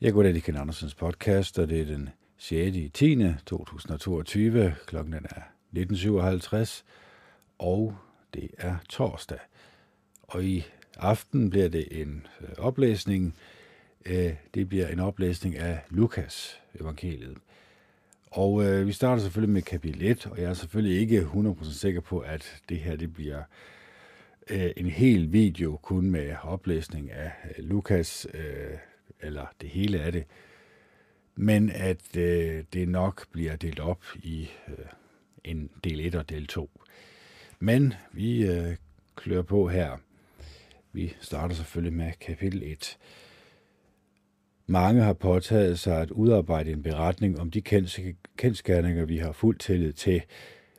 Jeg går det Ken Andersens podcast, og det er den 6. i 10. 2022. Klokken er 19.57, og det er torsdag. Og i aften bliver det en øh, oplæsning. Øh, det bliver en oplæsning af Lukas evangeliet. Og øh, vi starter selvfølgelig med kapitel 1, og jeg er selvfølgelig ikke 100% sikker på, at det her det bliver øh, en hel video kun med oplæsning af øh, Lukas, øh, eller det hele af det, men at øh, det nok bliver delt op i øh, en del 1 og del 2. Men vi øh, klør på her. Vi starter selvfølgelig med kapitel 1. Mange har påtaget sig at udarbejde en beretning om de kendskærninger, vi har fuldt tillid til,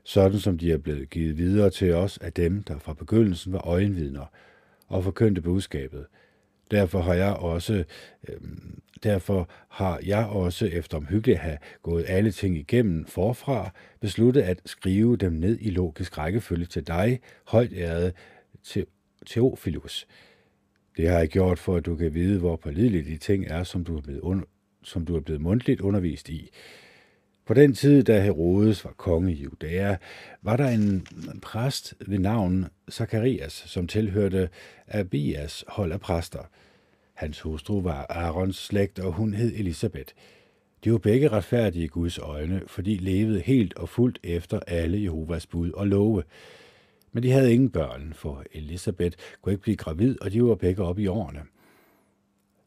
sådan som de er blevet givet videre til os af dem, der fra begyndelsen var øjenvidner og forkyndte budskabet. Derfor har jeg også, øh, derfor har jeg også efter omhyggeligt at have gået alle ting igennem forfra, besluttet at skrive dem ned i logisk rækkefølge til dig, højt ærede Teofilus. Det har jeg gjort for, at du kan vide, hvor pålidelige de ting er, som du er blevet, under, som du er blevet mundtligt undervist i. På den tid, da Herodes var konge i Judæa, var der en præst ved navn Zakarias, som tilhørte Abias hold af præster. Hans hustru var Aarons slægt, og hun hed Elisabeth. De var begge retfærdige i Guds øjne, fordi levede helt og fuldt efter alle Jehovas bud og love. Men de havde ingen børn, for Elisabeth kunne ikke blive gravid, og de var begge oppe i årene.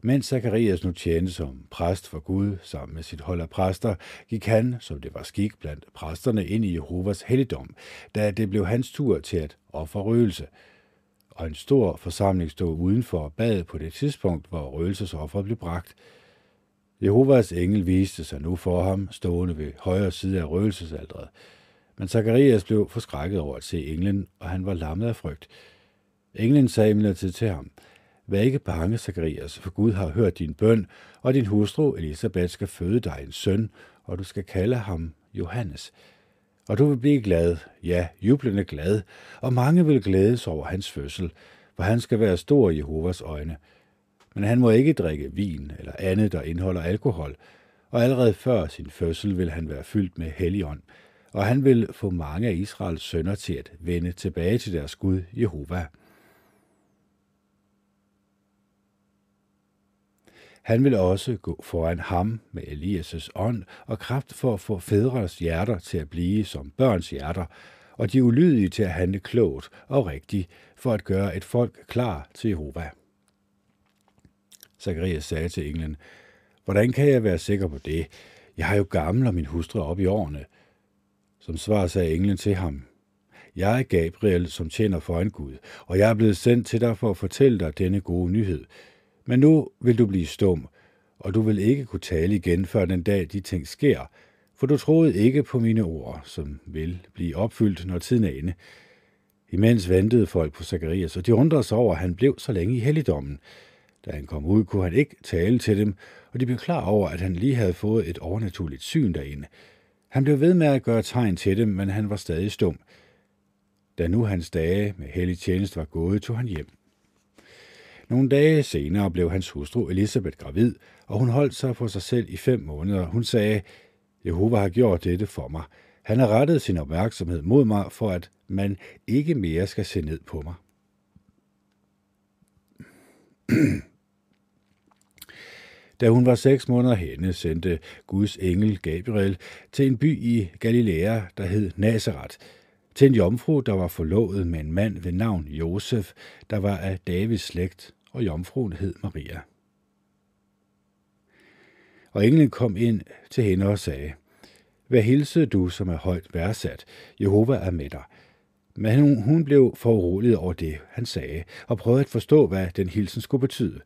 Mens Zacharias nu tjente som præst for Gud sammen med sit hold af præster, gik han, som det var skik blandt præsterne, ind i Jehovas helligdom, da det blev hans tur til at ofre røgelse. Og en stor forsamling stod udenfor og bad på det tidspunkt, hvor røgelsesofferet blev bragt. Jehovas engel viste sig nu for ham, stående ved højre side af røgelsesaldret. Men Zacharias blev forskrækket over at se englen, og han var lammet af frygt. Englen sagde imidlertid til ham, Vær ikke bange, Zacharias, for Gud har hørt din bøn, og din hustru Elisabeth skal føde dig en søn, og du skal kalde ham Johannes. Og du vil blive glad, ja, jublende glad, og mange vil glædes over hans fødsel, for han skal være stor i Jehovas øjne. Men han må ikke drikke vin eller andet, der indeholder alkohol, og allerede før sin fødsel vil han være fyldt med helligånd, og han vil få mange af Israels sønner til at vende tilbage til deres Gud Jehova. Han vil også gå foran ham med Elias' ånd og kraft for at få fædres hjerter til at blive som børns hjerter, og de ulydige til at handle klogt og rigtigt for at gøre et folk klar til Jehova. Zacharias sagde til englen, Hvordan kan jeg være sikker på det? Jeg har jo gammel og min hustru op i årene. Som svar sagde englen til ham, Jeg er Gabriel, som tjener for en Gud, og jeg er blevet sendt til dig for at fortælle dig denne gode nyhed. Men nu vil du blive stum, og du vil ikke kunne tale igen, før den dag de ting sker, for du troede ikke på mine ord, som vil blive opfyldt, når tiden er inde. Imens ventede folk på Zakarias, og de undrede sig over, at han blev så længe i helligdommen. Da han kom ud, kunne han ikke tale til dem, og de blev klar over, at han lige havde fået et overnaturligt syn derinde. Han blev ved med at gøre tegn til dem, men han var stadig stum. Da nu hans dage med hellig tjeneste var gået, tog han hjem. Nogle dage senere blev hans hustru Elisabeth gravid, og hun holdt sig for sig selv i fem måneder. Hun sagde, Jehova har gjort dette for mig. Han har rettet sin opmærksomhed mod mig, for at man ikke mere skal se ned på mig. Da hun var seks måneder henne, sendte Guds engel Gabriel til en by i Galilea, der hed Nazareth, til en jomfru, der var forlovet med en mand ved navn Josef, der var af Davids slægt, og jomfruen hed Maria. Og englen kom ind til hende og sagde, Hvad hilser du, som er højt værdsat? Jehova er med dig. Men hun, hun blev foruroliget over det, han sagde, og prøvede at forstå, hvad den hilsen skulle betyde.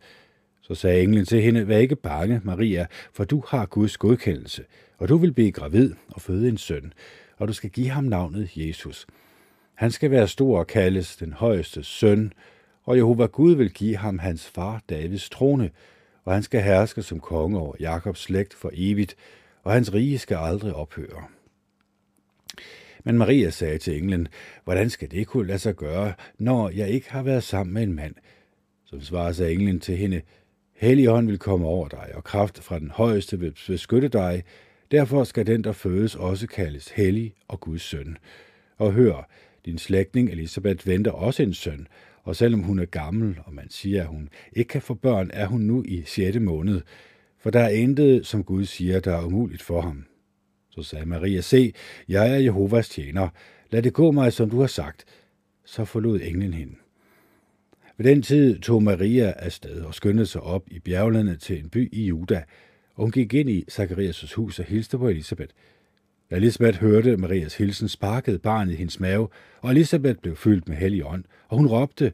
Så sagde englen til hende, vær ikke bange, Maria, for du har Guds godkendelse, og du vil blive gravid og føde en søn, og du skal give ham navnet Jesus. Han skal være stor og kaldes den højeste søn, og Jehova Gud vil give ham hans far Davids trone, og han skal herske som konge over Jakobs slægt for evigt, og hans rige skal aldrig ophøre. Men Maria sagde til englen, hvordan skal det kunne lade sig gøre, når jeg ikke har været sammen med en mand? Som svarer sig englen til hende, Helligånd vil komme over dig, og kraft fra den højeste vil beskytte dig. Derfor skal den, der fødes, også kaldes hellig og Guds søn. Og hør, din slægtning Elisabeth venter også en søn, og selvom hun er gammel, og man siger, at hun ikke kan få børn, er hun nu i 6. måned. For der er intet, som Gud siger, der er umuligt for ham. Så sagde Maria, se, jeg er Jehovas tjener. Lad det gå mig, som du har sagt. Så forlod englen hende. Ved den tid tog Maria afsted og skyndte sig op i bjerglandet til en by i Juda, og hun gik ind i Zacharias' hus og hilste på Elisabeth. Da Elisabeth hørte Marias hilsen, sparkede barnet i hendes mave, og Elisabeth blev fyldt med hellig ånd, og hun råbte,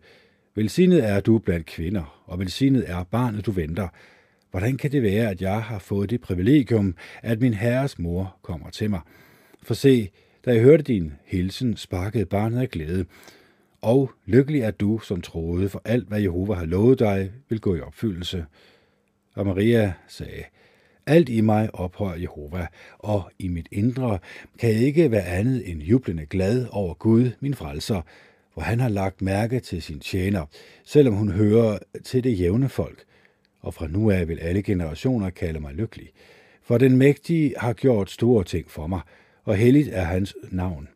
Velsignet er du blandt kvinder, og velsignet er barnet, du venter. Hvordan kan det være, at jeg har fået det privilegium, at min herres mor kommer til mig? For se, da jeg hørte din hilsen, sparkede barnet af glæde. Og lykkelig er du, som troede, for alt, hvad Jehova har lovet dig, vil gå i opfyldelse. Og Maria sagde, alt i mig ophøjer Jehova, og i mit indre kan jeg ikke være andet end jublende glad over Gud, min frelser, hvor han har lagt mærke til sin tjener, selvom hun hører til det jævne folk. Og fra nu af vil alle generationer kalde mig lykkelig. For den mægtige har gjort store ting for mig, og helligt er hans navn.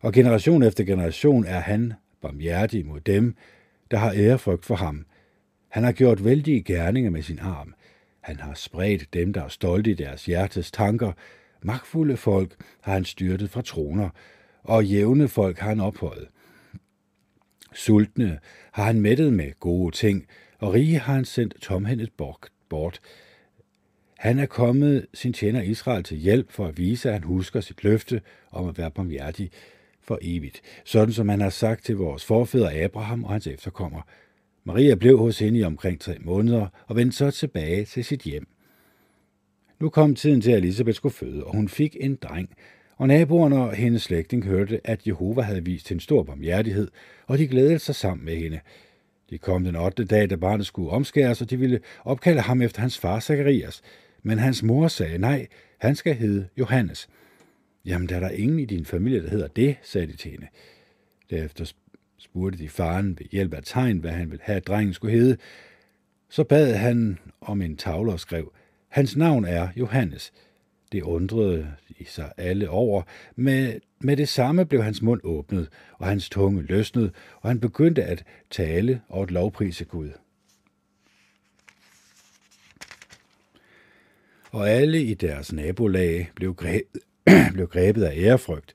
Og generation efter generation er han barmhjertig mod dem, der har ærefrygt for ham. Han har gjort vældige gerninger med sin arm. Han har spredt dem, der er stolte i deres hjertes tanker. Magtfulde folk har han styrtet fra troner, og jævne folk har han ophøjet. Sultne har han mættet med gode ting, og rige har han sendt tomhændet bort. Han er kommet sin tjener Israel til hjælp for at vise, at han husker sit løfte om at være barmhjertig for evigt, sådan som han har sagt til vores forfædre Abraham og hans efterkommere. Maria blev hos hende i omkring tre måneder og vendte så tilbage til sit hjem. Nu kom tiden til, at Elisabeth skulle føde, og hun fik en dreng, og naboerne og hendes slægtning hørte, at Jehova havde vist hende stor barmhjertighed, og de glædede sig sammen med hende. De kom den 8. dag, da barnet skulle omskæres, og de ville opkalde ham efter hans far Zacharias. Men hans mor sagde, nej, han skal hedde Johannes. Jamen, der er der ingen i din familie, der hedder det, sagde de til hende. Derefter spurgte de faren ved hjælp af tegn, hvad han ville have, at drengen skulle hedde. Så bad han om en tavle og skrev, hans navn er Johannes. Det undrede de sig alle over. Med, med det samme blev hans mund åbnet, og hans tunge løsnede, og han begyndte at tale og at lovprise Gud. Og alle i deres nabolag blev grebet, blev grebet af ærefrygt,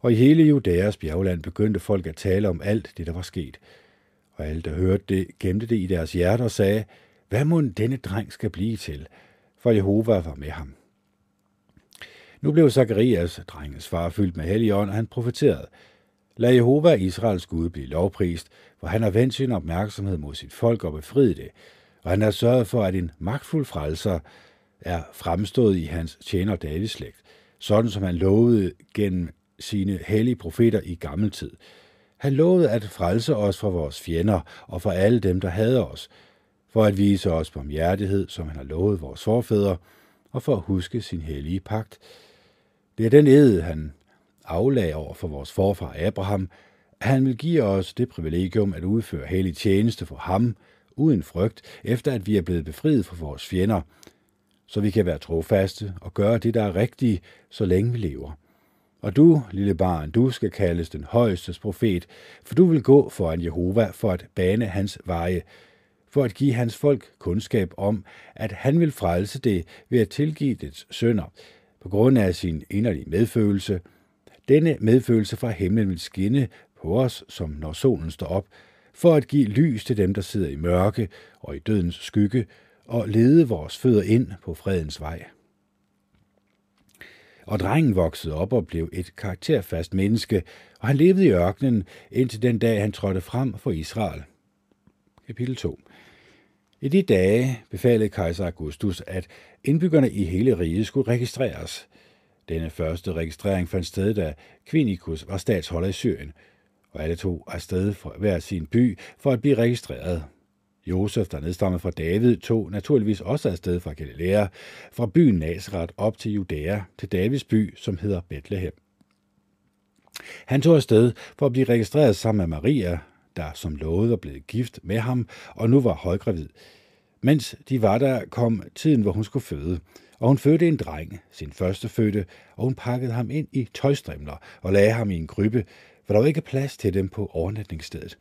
og i hele Judæas bjergland begyndte folk at tale om alt det, der var sket. Og alle, der hørte det, gemte det i deres hjerter og sagde, hvad må denne dreng skal blive til? For Jehova var med ham. Nu blev Zakarias, drengens far, fyldt med helligånd, og han profeterede. Lad Jehova Israels Gud blive lovprist, for han har vendt sin opmærksomhed mod sit folk og befriet det, og han har sørget for, at en magtfuld frelser er fremstået i hans tjener Davids slægt, sådan som han lovede gennem sine hellige profeter i gammel tid. Han lovede at frelse os fra vores fjender og fra alle dem, der hader os, for at vise os barmhjertighed, som han har lovet vores forfædre, og for at huske sin hellige pagt. Det er den ed, han aflag over for vores forfar Abraham, at han vil give os det privilegium at udføre hellig tjeneste for ham, uden frygt, efter at vi er blevet befriet fra vores fjender, så vi kan være trofaste og gøre det, der er rigtigt, så længe vi lever. Og du, lille barn, du skal kaldes den højestes profet, for du vil gå foran Jehova for at bane hans veje, for at give hans folk kundskab om, at han vil frelse det ved at tilgive dets sønder, på grund af sin inderlige medfølelse. Denne medfølelse fra himlen vil skinne på os, som når solen står op, for at give lys til dem, der sidder i mørke og i dødens skygge, og lede vores fødder ind på fredens vej. Og drengen voksede op og blev et karakterfast menneske, og han levede i ørkenen indtil den dag, han trådte frem for Israel. Kapitel 2 I de dage befalede kejser Augustus, at indbyggerne i hele riget skulle registreres. Denne første registrering fandt sted, da Quinikus var statsholder i Syrien, og alle to afsted fra hver sin by for at blive registreret. Josef, der nedstammer fra David, tog naturligvis også afsted fra Galilea, fra byen Nazareth op til Judæa, til Davids by, som hedder Bethlehem. Han tog afsted for at blive registreret sammen med Maria, der som lovet var blevet gift med ham, og nu var højgravid. Mens de var der, kom tiden, hvor hun skulle føde, og hun fødte en dreng, sin første fødte, og hun pakkede ham ind i tøjstrimler og lagde ham i en krybbe, for der var ikke plads til dem på overnatningsstedet.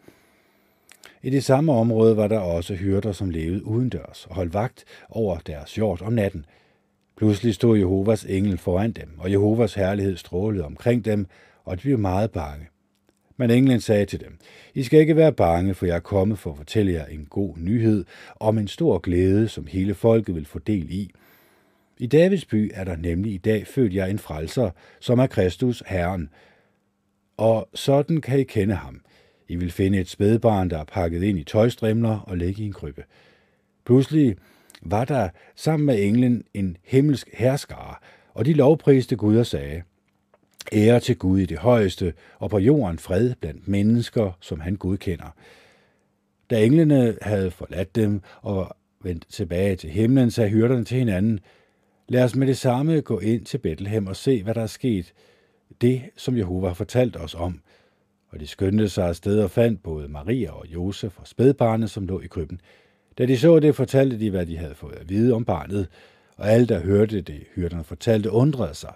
I det samme område var der også hyrder, som levede udendørs og holdt vagt over deres hjort om natten. Pludselig stod Jehovas engel foran dem, og Jehovas herlighed strålede omkring dem, og de blev meget bange. Men englen sagde til dem, I skal ikke være bange, for jeg er kommet for at fortælle jer en god nyhed om en stor glæde, som hele folket vil få del i. I Davids by er der nemlig i dag født jer en frelser, som er Kristus Herren. Og sådan kan I kende ham. I vil finde et spædbarn, der er pakket ind i tøjstrimler og ligge i en krybbe. Pludselig var der sammen med englen en himmelsk herskare, og de lovpriste Gud og sagde, Ære til Gud i det højeste, og på jorden fred blandt mennesker, som han godkender. Da englene havde forladt dem og vendt tilbage til himlen, sagde hyrderne til hinanden, Lad os med det samme gå ind til Bethlehem og se, hvad der er sket. Det, som Jehova har fortalt os om. Og de skyndte sig afsted og fandt både Maria og Josef og spædbarnet, som lå i krybben. Da de så det, fortalte de, hvad de havde fået at vide om barnet, og alle, der hørte det, hyrderne fortalte, undrede sig.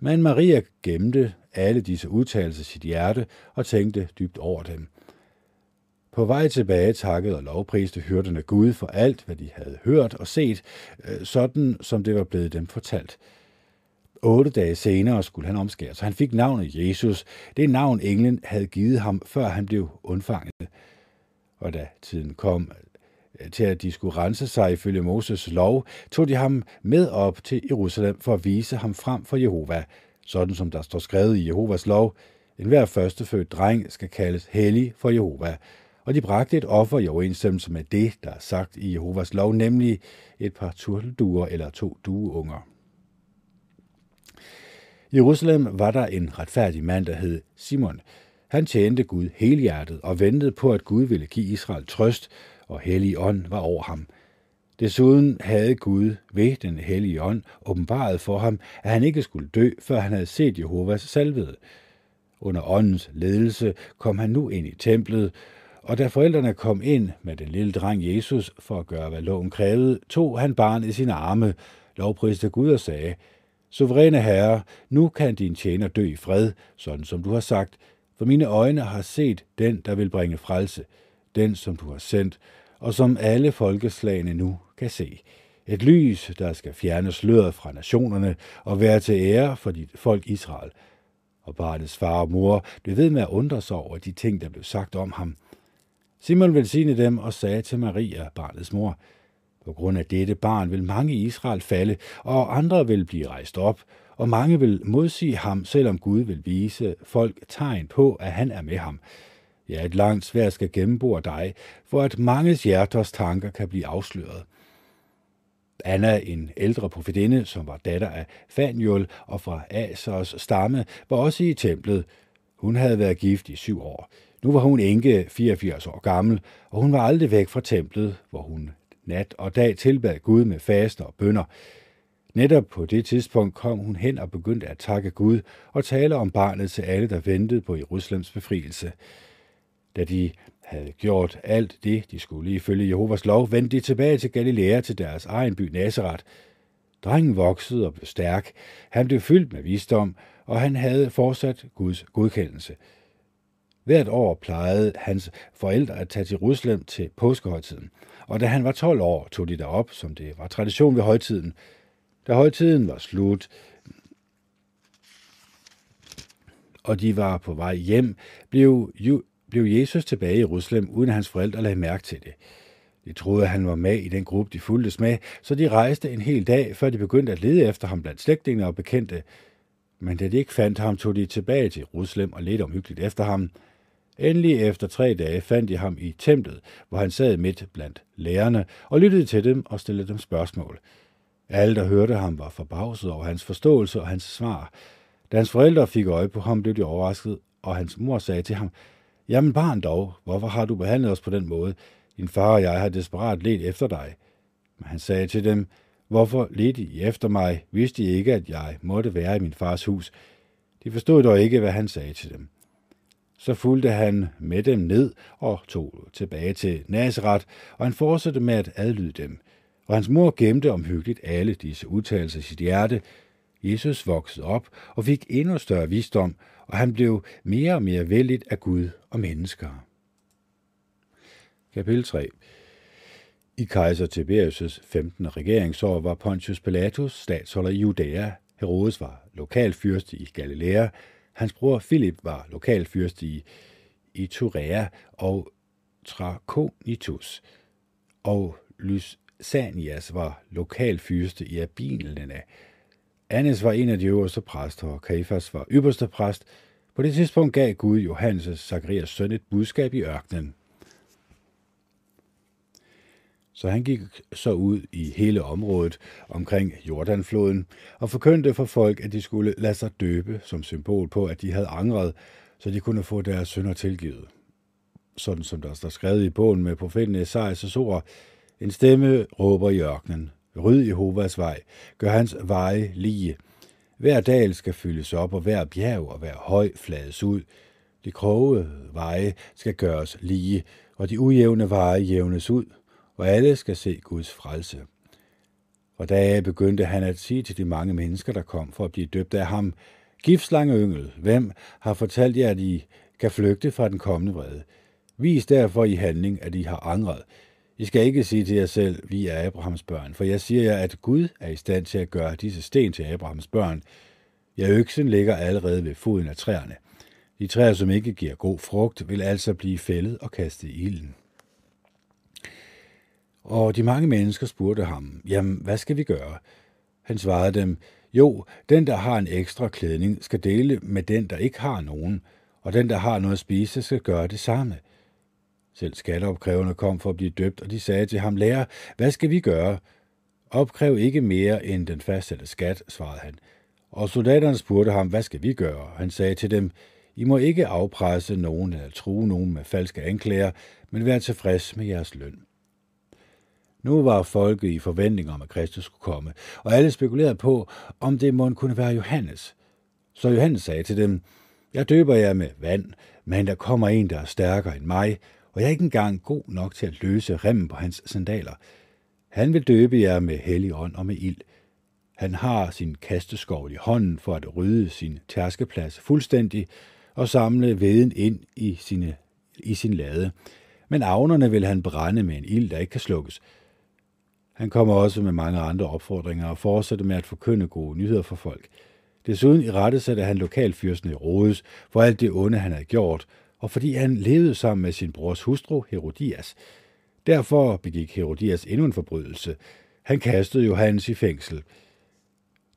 Men Maria gemte alle disse udtalelser sit hjerte og tænkte dybt over dem. På vej tilbage takkede og lovpriste hyrderne Gud for alt, hvad de havde hørt og set, øh, sådan som det var blevet dem fortalt. Otte dage senere skulle han omskære, så han fik navnet Jesus, det navn englen havde givet ham, før han blev undfanget. Og da tiden kom øh, til, at de skulle rense sig ifølge Moses lov, tog de ham med op til Jerusalem for at vise ham frem for Jehova, sådan som der står skrevet i Jehovas lov. En hver førstefødt dreng skal kaldes hellig for Jehova, og de bragte et offer i overensstemmelse med det, der er sagt i Jehovas lov, nemlig et par turtelduer eller to dueunger. I Jerusalem var der en retfærdig mand, der hed Simon. Han tjente Gud helhjertet og ventede på, at Gud ville give Israel trøst, og hellig ånd var over ham. Desuden havde Gud ved den hellige ånd åbenbaret for ham, at han ikke skulle dø, før han havde set Jehovas salvede. Under åndens ledelse kom han nu ind i templet, og da forældrene kom ind med den lille dreng Jesus for at gøre, hvad loven krævede, tog han barnet i sine arme, lovpriste Gud og sagde, Suveræne Herre, nu kan din tjener dø i fred, sådan som du har sagt, for mine øjne har set den, der vil bringe frelse, den, som du har sendt, og som alle folkeslagene nu kan se. Et lys, der skal fjerne sløret fra nationerne og være til ære for dit folk Israel. Og barnets far og mor blev ved med at undre sig over de ting, der blev sagt om ham – Simon velsignede dem og sagde til Maria, barnets mor, på grund af dette barn vil mange i Israel falde, og andre vil blive rejst op, og mange vil modsige ham, selvom Gud vil vise folk tegn på, at han er med ham. Ja, et langt svær skal gennembore dig, for at manges hjerters tanker kan blive afsløret. Anna, en ældre profetinde, som var datter af Faniol og fra Asers stamme, var også i templet. Hun havde været gift i syv år. Nu var hun enke 84 år gammel, og hun var aldrig væk fra templet, hvor hun nat og dag tilbad Gud med faster og bønder. Netop på det tidspunkt kom hun hen og begyndte at takke Gud og tale om barnet til alle, der ventede på Jerusalems befrielse. Da de havde gjort alt det, de skulle ifølge Jehovas lov, vendte de tilbage til Galilea til deres egen by Nazareth. Drengen voksede og blev stærk. Han blev fyldt med visdom, og han havde fortsat Guds godkendelse – Hvert år plejede hans forældre at tage til Rusland til påskehøjtiden, og da han var 12 år, tog de derop, som det var tradition ved højtiden. Da højtiden var slut, og de var på vej hjem, blev, blev Jesus tilbage i Jerusalem, uden at hans forældre lagde mærke til det. De troede, at han var med i den gruppe, de fulgtes med, så de rejste en hel dag, før de begyndte at lede efter ham blandt slægtninge og bekendte. Men da de ikke fandt ham, tog de tilbage til Jerusalem og ledte omhyggeligt efter ham. Endelig efter tre dage fandt de ham i templet, hvor han sad midt blandt lærerne og lyttede til dem og stillede dem spørgsmål. Alle, der hørte ham, var forbavset over hans forståelse og hans svar. Da hans forældre fik øje på ham, blev de overrasket, og hans mor sagde til ham, Jamen barn dog, hvorfor har du behandlet os på den måde? Din far og jeg har desperat let efter dig. Men han sagde til dem, Hvorfor ledte I efter mig? Vidste I ikke, at jeg måtte være i min fars hus? De forstod dog ikke, hvad han sagde til dem. Så fulgte han med dem ned og tog tilbage til Nazareth, og han fortsatte med at adlyde dem. Og hans mor gemte omhyggeligt alle disse udtalelser i sit hjerte. Jesus voksede op og fik endnu større visdom, og han blev mere og mere vældigt af Gud og mennesker. Kapitel 3 I kejser Tiberius' 15. regeringsår var Pontius Pilatus statsholder i Judæa, Herodes var lokalfyrste i Galilea, hans bror Philip var lokalfyrst i Iturea og Trachonitus, og Lysanias var lokalfyrste i Abilene. Annes var en af de øverste præster, og Kafas var ypperste præst. På det tidspunkt gav Gud Johannes Zacharias søn et budskab i ørkenen. Så han gik så ud i hele området omkring Jordanfloden og forkyndte for folk, at de skulle lade sig døbe som symbol på, at de havde angret, så de kunne få deres synder tilgivet. Sådan som der står skrevet i bogen med profeten Esajas ord, en stemme råber i ørkenen, ryd Jehovas vej, gør hans veje lige. Hver dal skal fyldes op, og hver bjerg og hver høj flades ud. De kroge veje skal gøres lige, og de ujævne veje jævnes ud hvor alle skal se Guds frelse. Og da begyndte han at sige til de mange mennesker, der kom for at blive døbt af ham, Giftslange yngel, hvem har fortalt jer, at I kan flygte fra den kommende vrede? Vis derfor i handling, at I har angret. I skal ikke sige til jer selv, vi er Abrahams børn, for jeg siger jer, at Gud er i stand til at gøre disse sten til Abrahams børn. Ja, øksen ligger allerede ved foden af træerne. De træer, som ikke giver god frugt, vil altså blive fældet og kastet i ilden. Og de mange mennesker spurgte ham, jamen, hvad skal vi gøre? Han svarede dem, jo, den, der har en ekstra klædning, skal dele med den, der ikke har nogen, og den, der har noget at spise, skal gøre det samme. Selv skatteopkræverne kom for at blive døbt, og de sagde til ham, lærer, hvad skal vi gøre? Opkræv ikke mere end den fastsatte skat, svarede han. Og soldaterne spurgte ham, hvad skal vi gøre? Han sagde til dem, I må ikke afpresse nogen eller true nogen med falske anklager, men vær tilfreds med jeres løn. Nu var folket i forventning om, at Kristus skulle komme, og alle spekulerede på, om det måtte kunne være Johannes. Så Johannes sagde til dem, jeg døber jer med vand, men der kommer en, der er stærkere end mig, og jeg er ikke engang god nok til at løse remmen på hans sandaler. Han vil døbe jer med hellig ånd og med ild. Han har sin kasteskovl i hånden for at rydde sin tærskeplads fuldstændig og samle veden ind i, sine, i sin lade. Men avnerne vil han brænde med en ild, der ikke kan slukkes. Han kommer også med mange andre opfordringer og fortsætter med at forkynde gode nyheder for folk. Desuden i rette satte han lokalfyrsten Herodes for alt det onde, han havde gjort, og fordi han levede sammen med sin brors hustru Herodias. Derfor begik Herodias endnu en forbrydelse. Han kastede Johannes i fængsel.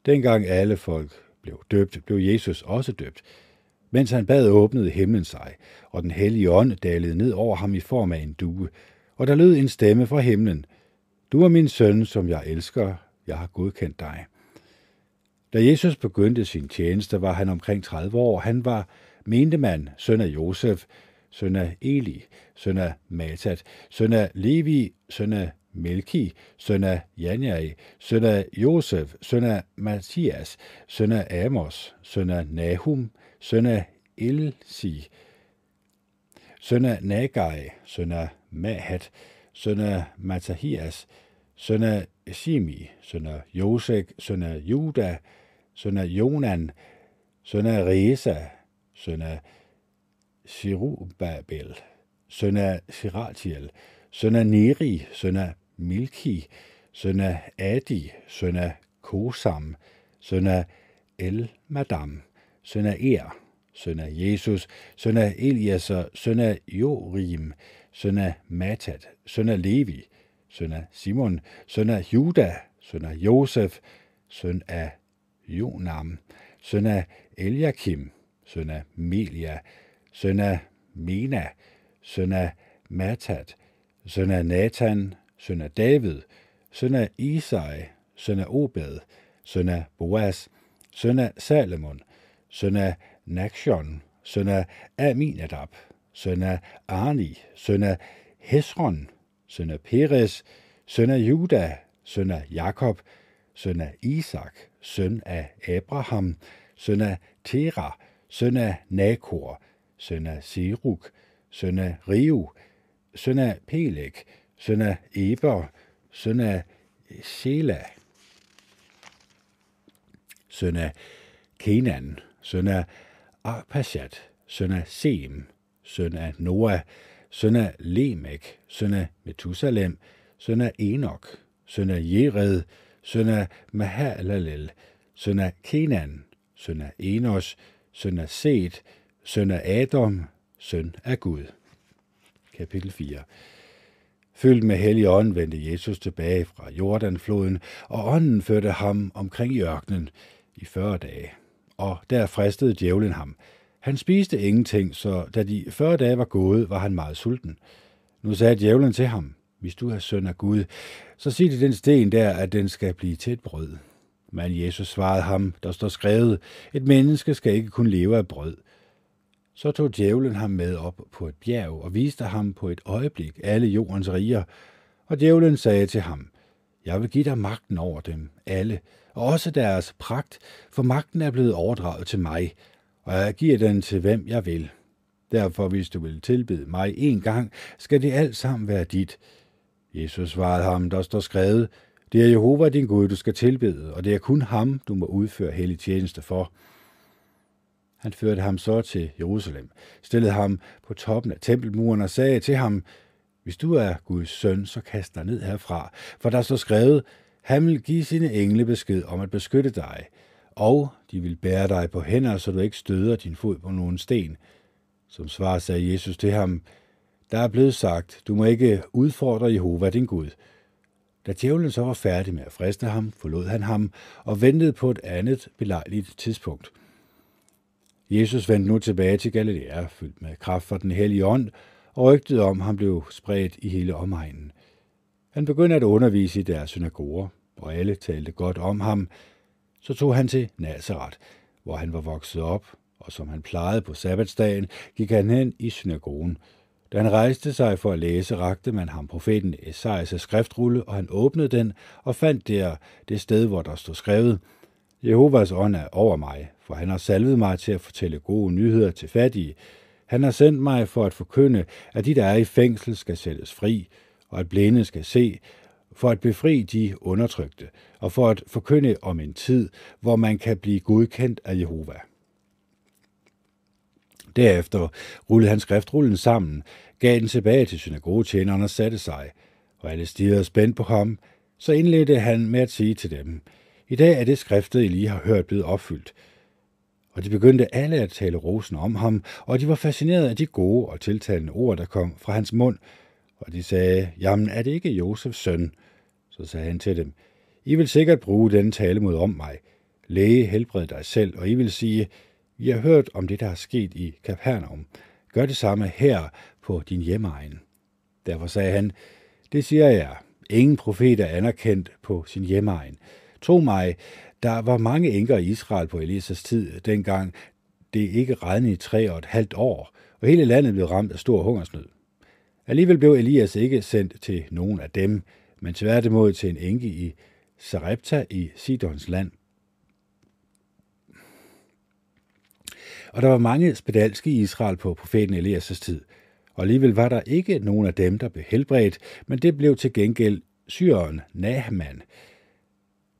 Dengang alle folk blev døbt, blev Jesus også døbt. Mens han bad, åbnede himlen sig, og den hellige ånd dalede ned over ham i form af en due, og der lød en stemme fra himlen – du er min søn, som jeg elsker. Jeg har godkendt dig. Da Jesus begyndte sin tjeneste, var han omkring 30 år. Han var mente man, søn af Josef, søn af Eli, søn af Matat, søn af Levi, søn af Melki, søn af Janjai, søn af Josef, søn af Matthias, søn af Amos, søn af Nahum, søn af Elsi, søn af Nagai, søn af Mahat, søn af Matahias, søn af Shimi, søn af Josek, søn af Juda, søn af Jonan, søn af Reza, søn af Shirubabel, søn af Shiratiel, søn af Neri, søn af Milki, søn af Adi, søn af Kosam, søn af El Madam, søn af Er, søn af Jesus, søn af Eliaser, søn af Jorim, søn af Matat, søn af Levi, søn af Simon, søn af Juda, søn af Josef, søn af Jonam, søn af Eliakim, søn af Melia, søn af Mena, søn af Matat, søn af Nathan, søn af David, søn af Isai, søn af Obed, søn af Boaz, søn af Salomon, søn af Nakshon, søn af Aminadab, søn af Arni, søn af Hesron, søn af Peres, søn af Juda, søn af Jakob, søn af Isak, søn af Abraham, søn af Tera, søn af Nakor, søn af Seruk, søn af Riu, søn af Peleg, søn af Eber, søn af Shela, søn af Kenan, søn af Arpashat, søn af Sem, søn af Noah, søn af Lemek, søn af Methusalem, søn af Enok, søn af Jered, søn af Mahalalel, søn af Kenan, søn af Enos, søn af Set, søn af Adam, søn af Gud. Kapitel 4 Fyldt med hellig ånd vendte Jesus tilbage fra Jordanfloden, og ånden førte ham omkring i ørkenen i 40 dage. Og der fristede djævlen ham. Han spiste ingenting, så da de 40 dage var gået, var han meget sulten. Nu sagde djævlen til ham, hvis du er søn af Gud, så sig til den sten der, at den skal blive til et brød. Men Jesus svarede ham, der står skrevet, et menneske skal ikke kun leve af brød. Så tog djævlen ham med op på et bjerg og viste ham på et øjeblik alle jordens riger. Og djævlen sagde til ham, jeg vil give dig magten over dem alle, og også deres pragt, for magten er blevet overdraget til mig, og jeg giver den til hvem jeg vil. Derfor, hvis du vil tilbede mig en gang, skal det alt sammen være dit. Jesus svarede ham, der står skrevet, det er Jehova din Gud, du skal tilbede, og det er kun ham, du må udføre hellig tjeneste for. Han førte ham så til Jerusalem, stillede ham på toppen af tempelmuren og sagde til ham, hvis du er Guds søn, så kast dig ned herfra, for der står skrevet, han vil give sine engle besked om at beskytte dig, og de vil bære dig på hænder, så du ikke støder din fod på nogen sten. Som svar sagde Jesus til ham, der er blevet sagt, du må ikke udfordre Jehova din Gud. Da djævlen så var færdig med at friste ham, forlod han ham og ventede på et andet belejligt tidspunkt. Jesus vendte nu tilbage til Galilea, fyldt med kraft fra den hellige ånd, og rygtet om ham blev spredt i hele omegnen. Han begyndte at undervise i deres synagoger, og alle talte godt om ham. Så tog han til Nazareth, hvor han var vokset op, og som han plejede på sabbatsdagen, gik han hen i synagogen. Da han rejste sig for at læse, rakte man ham profeten Esajas skriftrulle, og han åbnede den og fandt der det sted, hvor der stod skrevet, Jehovas ånd er over mig, for han har salvet mig til at fortælle gode nyheder til fattige. Han har sendt mig for at forkynde, at de, der er i fængsel, skal sættes fri, og at blinde skal se, for at befri de undertrykte, og for at forkynde om en tid, hvor man kan blive godkendt af Jehova. Derefter rullede han skriftrullen sammen, gav den tilbage til synagogetjeneren og satte sig, og alle stirrede spændt på ham, så indledte han med at sige til dem, i dag er det skriftet, I lige har hørt, blevet opfyldt. Og de begyndte alle at tale rosen om ham, og de var fascineret af de gode og tiltalende ord, der kom fra hans mund. Og de sagde, jamen er det ikke Josefs søn? Så sagde han til dem, I vil sikkert bruge denne tale mod om mig. Læge, helbred dig selv, og I vil sige, vi har hørt om det, der er sket i Kapernaum. Gør det samme her på din hjemmeegn. Derfor sagde han, det siger jeg, ingen profet er anerkendt på sin hjemmeegn. Tro mig, der var mange enker i Israel på Elisas tid, dengang det ikke regnede i tre og et halvt år, og hele landet blev ramt af stor hungersnød. Alligevel blev Elias ikke sendt til nogen af dem, men tværtimod til en enke i Sarepta i Sidons land. Og der var mange spedalske i Israel på profeten Elias' tid, og alligevel var der ikke nogen af dem, der blev helbredt, men det blev til gengæld syren Nahman,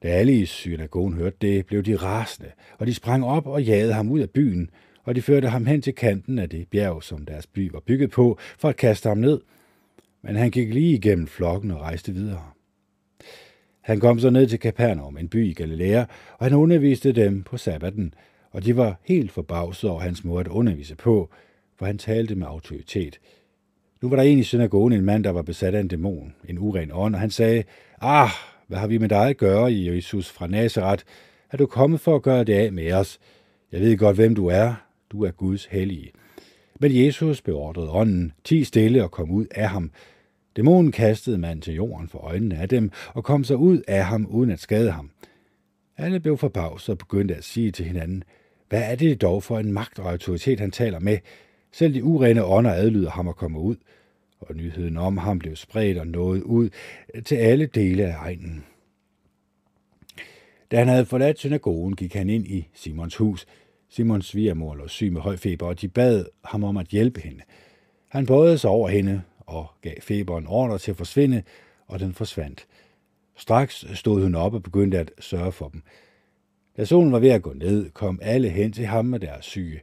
da alle i synagogen hørte det, blev de rasende, og de sprang op og jagede ham ud af byen, og de førte ham hen til kanten af det bjerg, som deres by var bygget på, for at kaste ham ned. Men han gik lige igennem flokken og rejste videre. Han kom så ned til Capernaum, en by i Galilea, og han underviste dem på sabbaten, og de var helt forbavset over hans måde at undervise på, for han talte med autoritet. Nu var der en i synagogen, en mand, der var besat af en dæmon, en uren ånd, og han sagde, Ah, hvad har vi med dig at gøre, Jesus fra Nazareth? Er du kommet for at gøre det af med os? Jeg ved godt, hvem du er. Du er Guds hellige. Men Jesus beordrede ånden, ti stille og kom ud af ham. Dæmonen kastede manden til jorden for øjnene af dem, og kom så ud af ham uden at skade ham. Alle blev forbavset og begyndte at sige til hinanden, hvad er det dog for en magt og autoritet, han taler med? Selv de urene ånder adlyder ham at komme ud og nyheden om ham blev spredt og nået ud til alle dele af egnen. Da han havde forladt synagogen, gik han ind i Simons hus. Simons svigermor lå syg med høj feber, og de bad ham om at hjælpe hende. Han bøjede sig over hende og gav feberen ordre til at forsvinde, og den forsvandt. Straks stod hun op og begyndte at sørge for dem. Da solen var ved at gå ned, kom alle hen til ham med deres syge.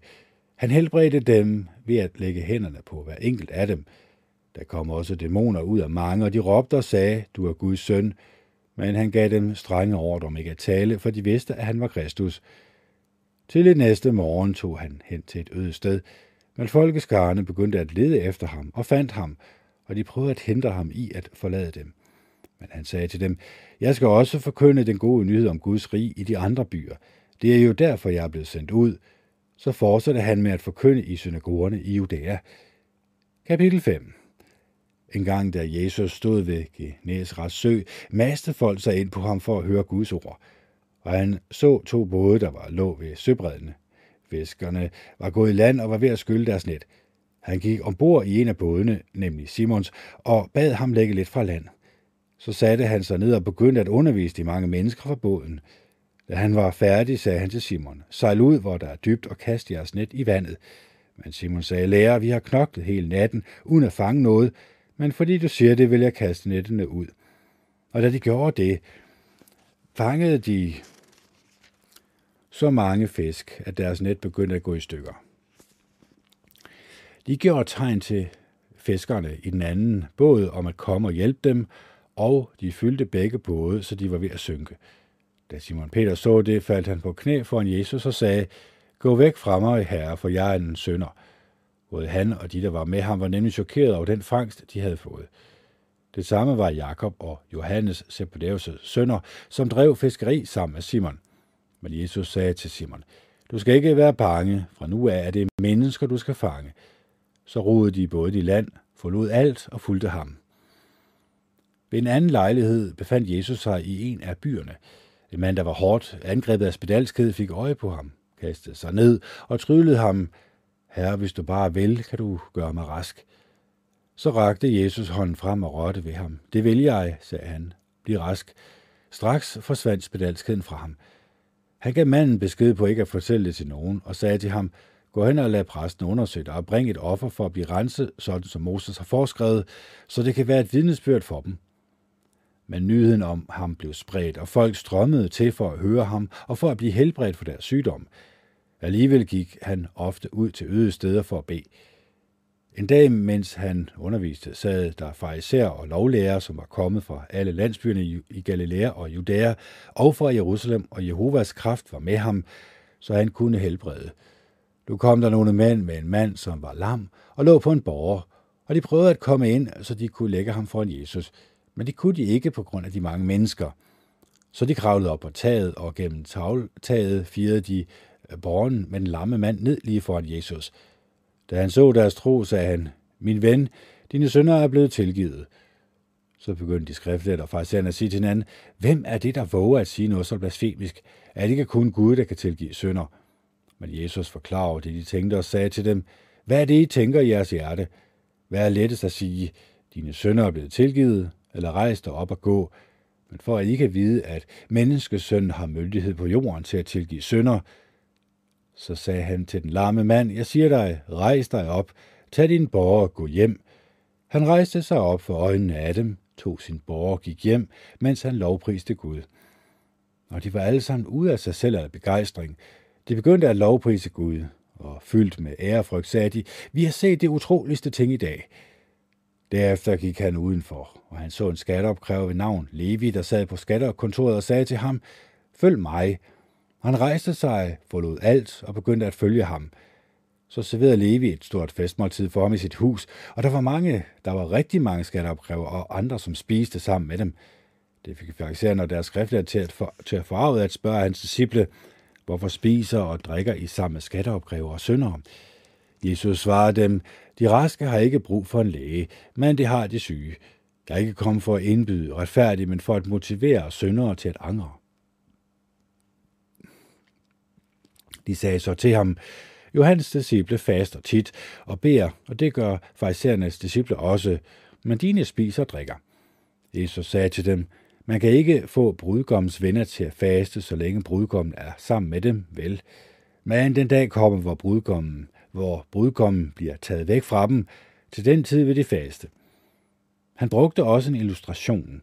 Han helbredte dem ved at lægge hænderne på hver enkelt af dem. Der kom også dæmoner ud af mange, og de råbte og sagde, du er Guds søn. Men han gav dem strenge ordre om ikke at tale, for de vidste, at han var Kristus. Til det næste morgen tog han hen til et øde sted, men folkeskarne begyndte at lede efter ham og fandt ham, og de prøvede at hindre ham i at forlade dem. Men han sagde til dem, jeg skal også forkynde den gode nyhed om Guds rig i de andre byer. Det er jo derfor, jeg er blevet sendt ud. Så fortsatte han med at forkynde i synagogerne i Judæa. Kapitel 5 En gang da Jesus stod ved Genesrets sø, maste folk sig ind på ham for at høre Guds ord. Og han så to både, der var lå ved søbredden. Fiskerne var gået i land og var ved at skylle deres net. Han gik ombord i en af bådene, nemlig Simons, og bad ham lægge lidt fra land. Så satte han sig ned og begyndte at undervise de mange mennesker fra båden. Da han var færdig, sagde han til Simon, sejl ud, hvor der er dybt, og kast jeres net i vandet. Men Simon sagde, lærer, vi har knoklet hele natten, uden at fange noget, men fordi du siger det, vil jeg kaste nettene ud. Og da de gjorde det, fangede de så mange fisk, at deres net begyndte at gå i stykker. De gjorde tegn til fiskerne i den anden båd om at komme og hjælpe dem, og de fyldte begge både, så de var ved at synke. Da Simon Peter så det, faldt han på knæ foran Jesus og sagde, Gå væk fra mig, herre, for jeg er en sønder. Både han og de, der var med ham, var nemlig chokeret over den fangst, de havde fået. Det samme var Jakob og Johannes, Zebedeus' sønner, som drev fiskeri sammen med Simon. Men Jesus sagde til Simon, Du skal ikke være bange, fra nu af er det mennesker, du skal fange. Så roede de både i land, forlod alt og fulgte ham. Ved en anden lejlighed befandt Jesus sig i en af byerne. En mand, der var hårdt angrebet af spedalskhed, fik øje på ham, kastede sig ned og tryllede ham, Herre, hvis du bare vil, kan du gøre mig rask. Så rakte Jesus hånden frem og rørte ved ham. Det vil jeg, sagde han. Bliv rask. Straks forsvandt spedalskheden fra ham. Han gav manden besked på ikke at fortælle det til nogen, og sagde til ham, gå hen og lad præsten undersøge dig og bring et offer for at blive renset, sådan som Moses har foreskrevet, så det kan være et vidnesbyrd for dem. Men nyheden om ham blev spredt, og folk strømmede til for at høre ham og for at blive helbredt for deres sygdom. Alligevel gik han ofte ud til øde steder for at bede. En dag, mens han underviste, sad der fariser og lovlærer, som var kommet fra alle landsbyerne i Galilea og Judæa, og fra Jerusalem, og Jehovas kraft var med ham, så han kunne helbrede. Nu kom der nogle mænd med en mand, som var lam, og lå på en borger, og de prøvede at komme ind, så de kunne lægge ham foran Jesus – men det kunne de ikke på grund af de mange mennesker. Så de kravlede op på taget, og gennem taget firede de øh, borgen med den lamme mand ned lige foran Jesus. Da han så deres tro, sagde han, Min ven, dine sønner er blevet tilgivet. Så begyndte de skriftlet og faktisk at sige til hinanden, Hvem er det, der våger at sige noget så blasfemisk? Er det ikke kun Gud, der kan tilgive sønder? Men Jesus forklarede det, de tænkte og sagde til dem, Hvad er det, I tænker i jeres hjerte? Hvad er lettest at sige? Dine sønner er blevet tilgivet, eller rejs dig op og gå, men for at I kan vide, at menneskesønnen har myndighed på jorden til at tilgive sønder, så sagde han til den larme mand, jeg siger dig, rejs dig op, tag din borger og gå hjem. Han rejste sig op for øjnene af dem, tog sin borger og gik hjem, mens han lovpriste Gud. Og de var alle sammen ude af sig selv af begejstring. De begyndte at lovprise Gud, og fyldt med ærefrygt sagde de, vi har set det utroligste ting i dag. Derefter gik han udenfor, og han så en skatteopkræver ved navn Levi, der sad på skattekontoret og sagde til ham, Følg mig. Han rejste sig, forlod alt og begyndte at følge ham. Så serverede Levi et stort festmåltid for ham i sit hus, og der var mange, der var rigtig mange skatteopkræver og andre, som spiste sammen med dem. Det fik farisæerne og deres skriftlærer til at, for, til at forarve at spørge hans disciple, hvorfor spiser og drikker I sammen med skatteopkræver og syndere? Jesus svarede dem, de raske har ikke brug for en læge, men det har de syge. Jeg er ikke kommet for at indbyde retfærdige, men for at motivere syndere til at angre. De sagde så til ham, Johannes disciple faster tit og beder, og det gør farisæernes disciple også, men dine spiser og drikker. Jesus sagde til dem, man kan ikke få brudgommens venner til at faste, så længe brudgommen er sammen med dem, vel? Men den dag kommer, hvor brudgommen, hvor brudgommen bliver taget væk fra dem, til den tid vil de faste. Han brugte også en illustration.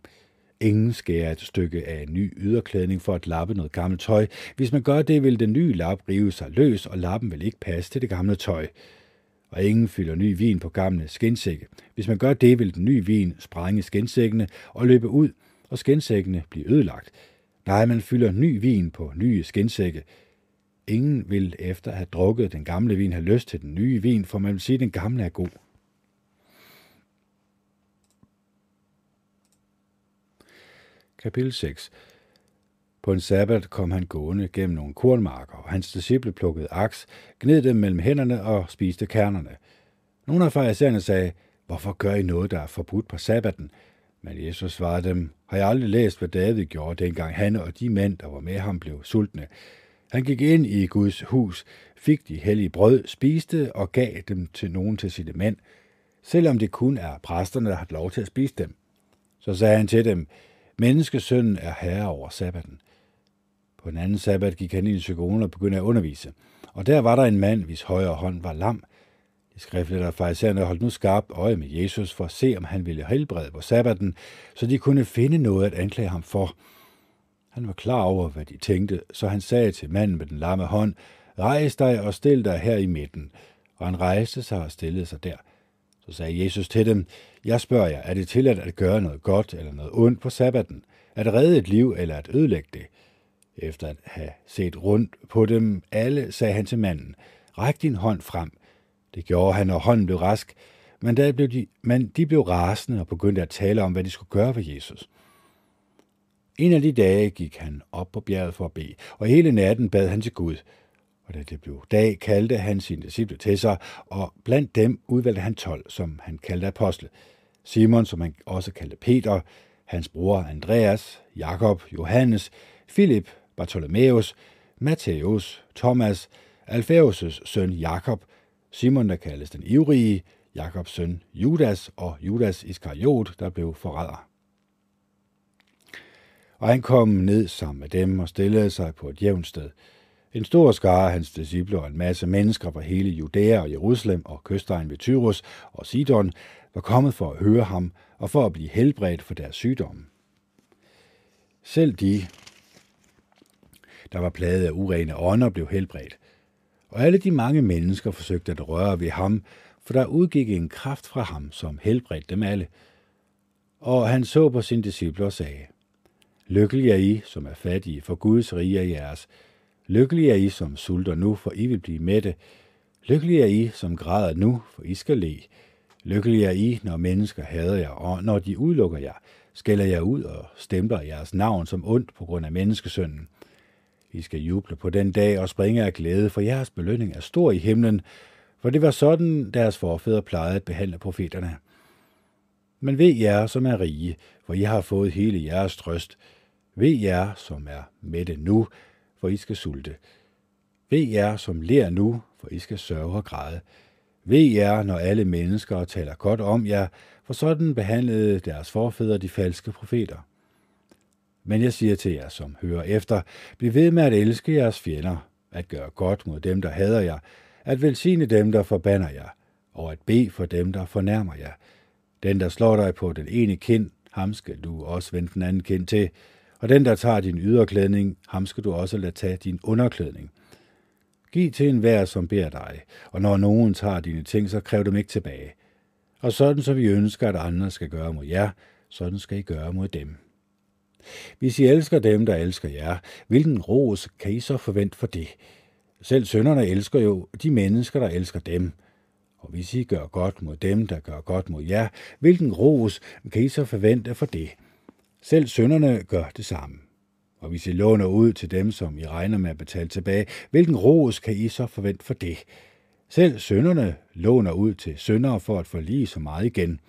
Ingen skærer et stykke af en ny yderklædning for at lappe noget gammelt tøj. Hvis man gør det, vil den nye lap rive sig løs, og lappen vil ikke passe til det gamle tøj. Og ingen fylder ny vin på gamle skindsække. Hvis man gør det, vil den nye vin sprænge skindsækkene og løbe ud, og skindsækkene blive ødelagt. Nej, man fylder ny vin på nye skindsække. Ingen vil efter at have drukket den gamle vin have lyst til den nye vin, for man vil sige, at den gamle er god. Kapitel 6 På en sabbat kom han gående gennem nogle kornmarker, og hans disciple plukkede aks, gned dem mellem hænderne og spiste kernerne. Nogle af farisæerne sagde, hvorfor gør I noget, der er forbudt på sabbaten? Men Jesus svarede dem, har jeg aldrig læst, hvad David gjorde, dengang han og de mænd, der var med ham, blev sultne. Han gik ind i Guds hus, fik de hellige brød, spiste og gav dem til nogen til sine mænd, selvom det kun er præsterne, der har lov til at spise dem. Så sagde han til dem, Menneskesønnen er herre over sabbaten. På en anden sabbat gik han ind i psykologen og begyndte at undervise. Og der var der en mand, hvis højre hånd var lam. De skriftlige der farisæerne holdt nu skarpt øje med Jesus for at se, om han ville helbrede på sabbaten, så de kunne finde noget at anklage ham for. Han var klar over, hvad de tænkte, så han sagde til manden med den lamme hånd, Rejs dig og stil dig her i midten. Og han rejste sig og stillede sig der. Så sagde Jesus til dem, jeg spørger jer, er det tilladt at gøre noget godt eller noget ondt på sabbaten? At redde et liv eller at ødelægge det? Efter at have set rundt på dem alle, sagde han til manden, Ræk din hånd frem. Det gjorde han, og hånden blev rask. Men, der blev de, men de blev rasende og begyndte at tale om, hvad de skulle gøre ved Jesus. En af de dage gik han op på bjerget for at bede, og hele natten bad han til Gud. Og da det blev dag, kaldte han sine disciple til sig, og blandt dem udvalgte han tolv, som han kaldte apostle. Simon, som han også kaldte Peter, hans bror Andreas, Jakob, Johannes, Filip, Bartholomeus, Matthæus, Thomas, Alfæus' søn Jakob, Simon, der kaldes den ivrige, Jakobs søn Judas og Judas Iskariot, der blev forræder. Og han kom ned sammen med dem og stillede sig på et jævnt sted – en stor skare af hans disciple og en masse mennesker fra hele Judæa og Jerusalem og kystegen ved Tyrus og Sidon var kommet for at høre ham og for at blive helbredt for deres sygdomme. Selv de, der var plaget af urene ånder, blev helbredt. Og alle de mange mennesker forsøgte at røre ved ham, for der udgik en kraft fra ham, som helbredte dem alle. Og han så på sine disciple og sagde, Lykkelig er I, som er fattige, for Guds rige er jeres. Lykkelig er I, som sulter nu, for I vil blive mætte. Lykkelig er I, som græder nu, for I skal le. Lykkelig er I, når mennesker hader jer, og når de udelukker jer, skælder jer ud og stempler jeres navn som ondt på grund af menneskesønnen. I skal juble på den dag og springe af glæde, for jeres belønning er stor i himlen, for det var sådan, deres forfædre plejede at behandle profeterne. Men ved jer, som er rige, for I har fået hele jeres trøst. Ved jer, som er mætte nu, for I skal sulte. Ved jer, som ler nu, for I skal sørge og græde. Ved jer, når alle mennesker taler godt om jer, for sådan behandlede deres forfædre de falske profeter. Men jeg siger til jer, som hører efter, bliv ved med at elske jeres fjender, at gøre godt mod dem, der hader jer, at velsigne dem, der forbander jer, og at bede for dem, der fornærmer jer. Den, der slår dig på den ene kind, ham skal du også vende den anden kind til, og den, der tager din yderklædning, ham skal du også lade tage din underklædning. Giv til enhver, som beder dig, og når nogen tager dine ting, så kræv dem ikke tilbage. Og sådan, som vi ønsker, at andre skal gøre mod jer, sådan skal I gøre mod dem. Hvis I elsker dem, der elsker jer, hvilken ros kan I så forvente for det? Selv sønderne elsker jo de mennesker, der elsker dem. Og hvis I gør godt mod dem, der gør godt mod jer, hvilken ros kan I så forvente for det? Selv sønderne gør det samme. Og hvis I låner ud til dem, som I regner med at betale tilbage, hvilken ros kan I så forvente for det? Selv sønderne låner ud til søndere for at forlige så meget igen.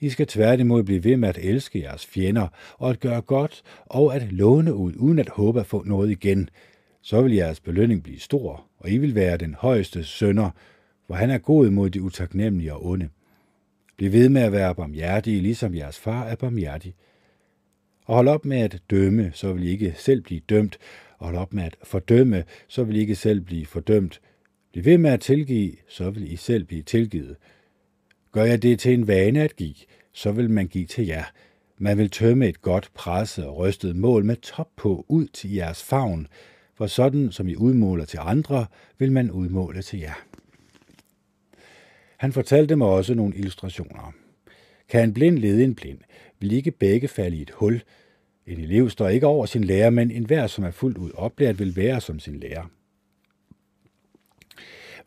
I skal tværtimod blive ved med at elske jeres fjender, og at gøre godt, og at låne ud, uden at håbe at få noget igen. Så vil jeres belønning blive stor, og I vil være den højeste sønder, for han er god mod de utaknemmelige og onde. Bliv ved med at være barmhjertige, ligesom jeres far er barmhjertig. Og hold op med at dømme, så vil I ikke selv blive dømt, Hold op med at fordømme, så vil I ikke selv blive fordømt. Bliv ved med at tilgive, så vil I selv blive tilgivet. Gør jeg det til en vane at give, så vil man give til jer. Man vil tømme et godt presset og rystet mål med top på ud til jeres favn, for sådan som I udmåler til andre, vil man udmåle til jer. Han fortalte mig også nogle illustrationer. Kan en blind lede en blind, vil ikke begge falde i et hul. En elev står ikke over sin lærer, men enhver, som er fuldt ud oplært, vil være som sin lærer.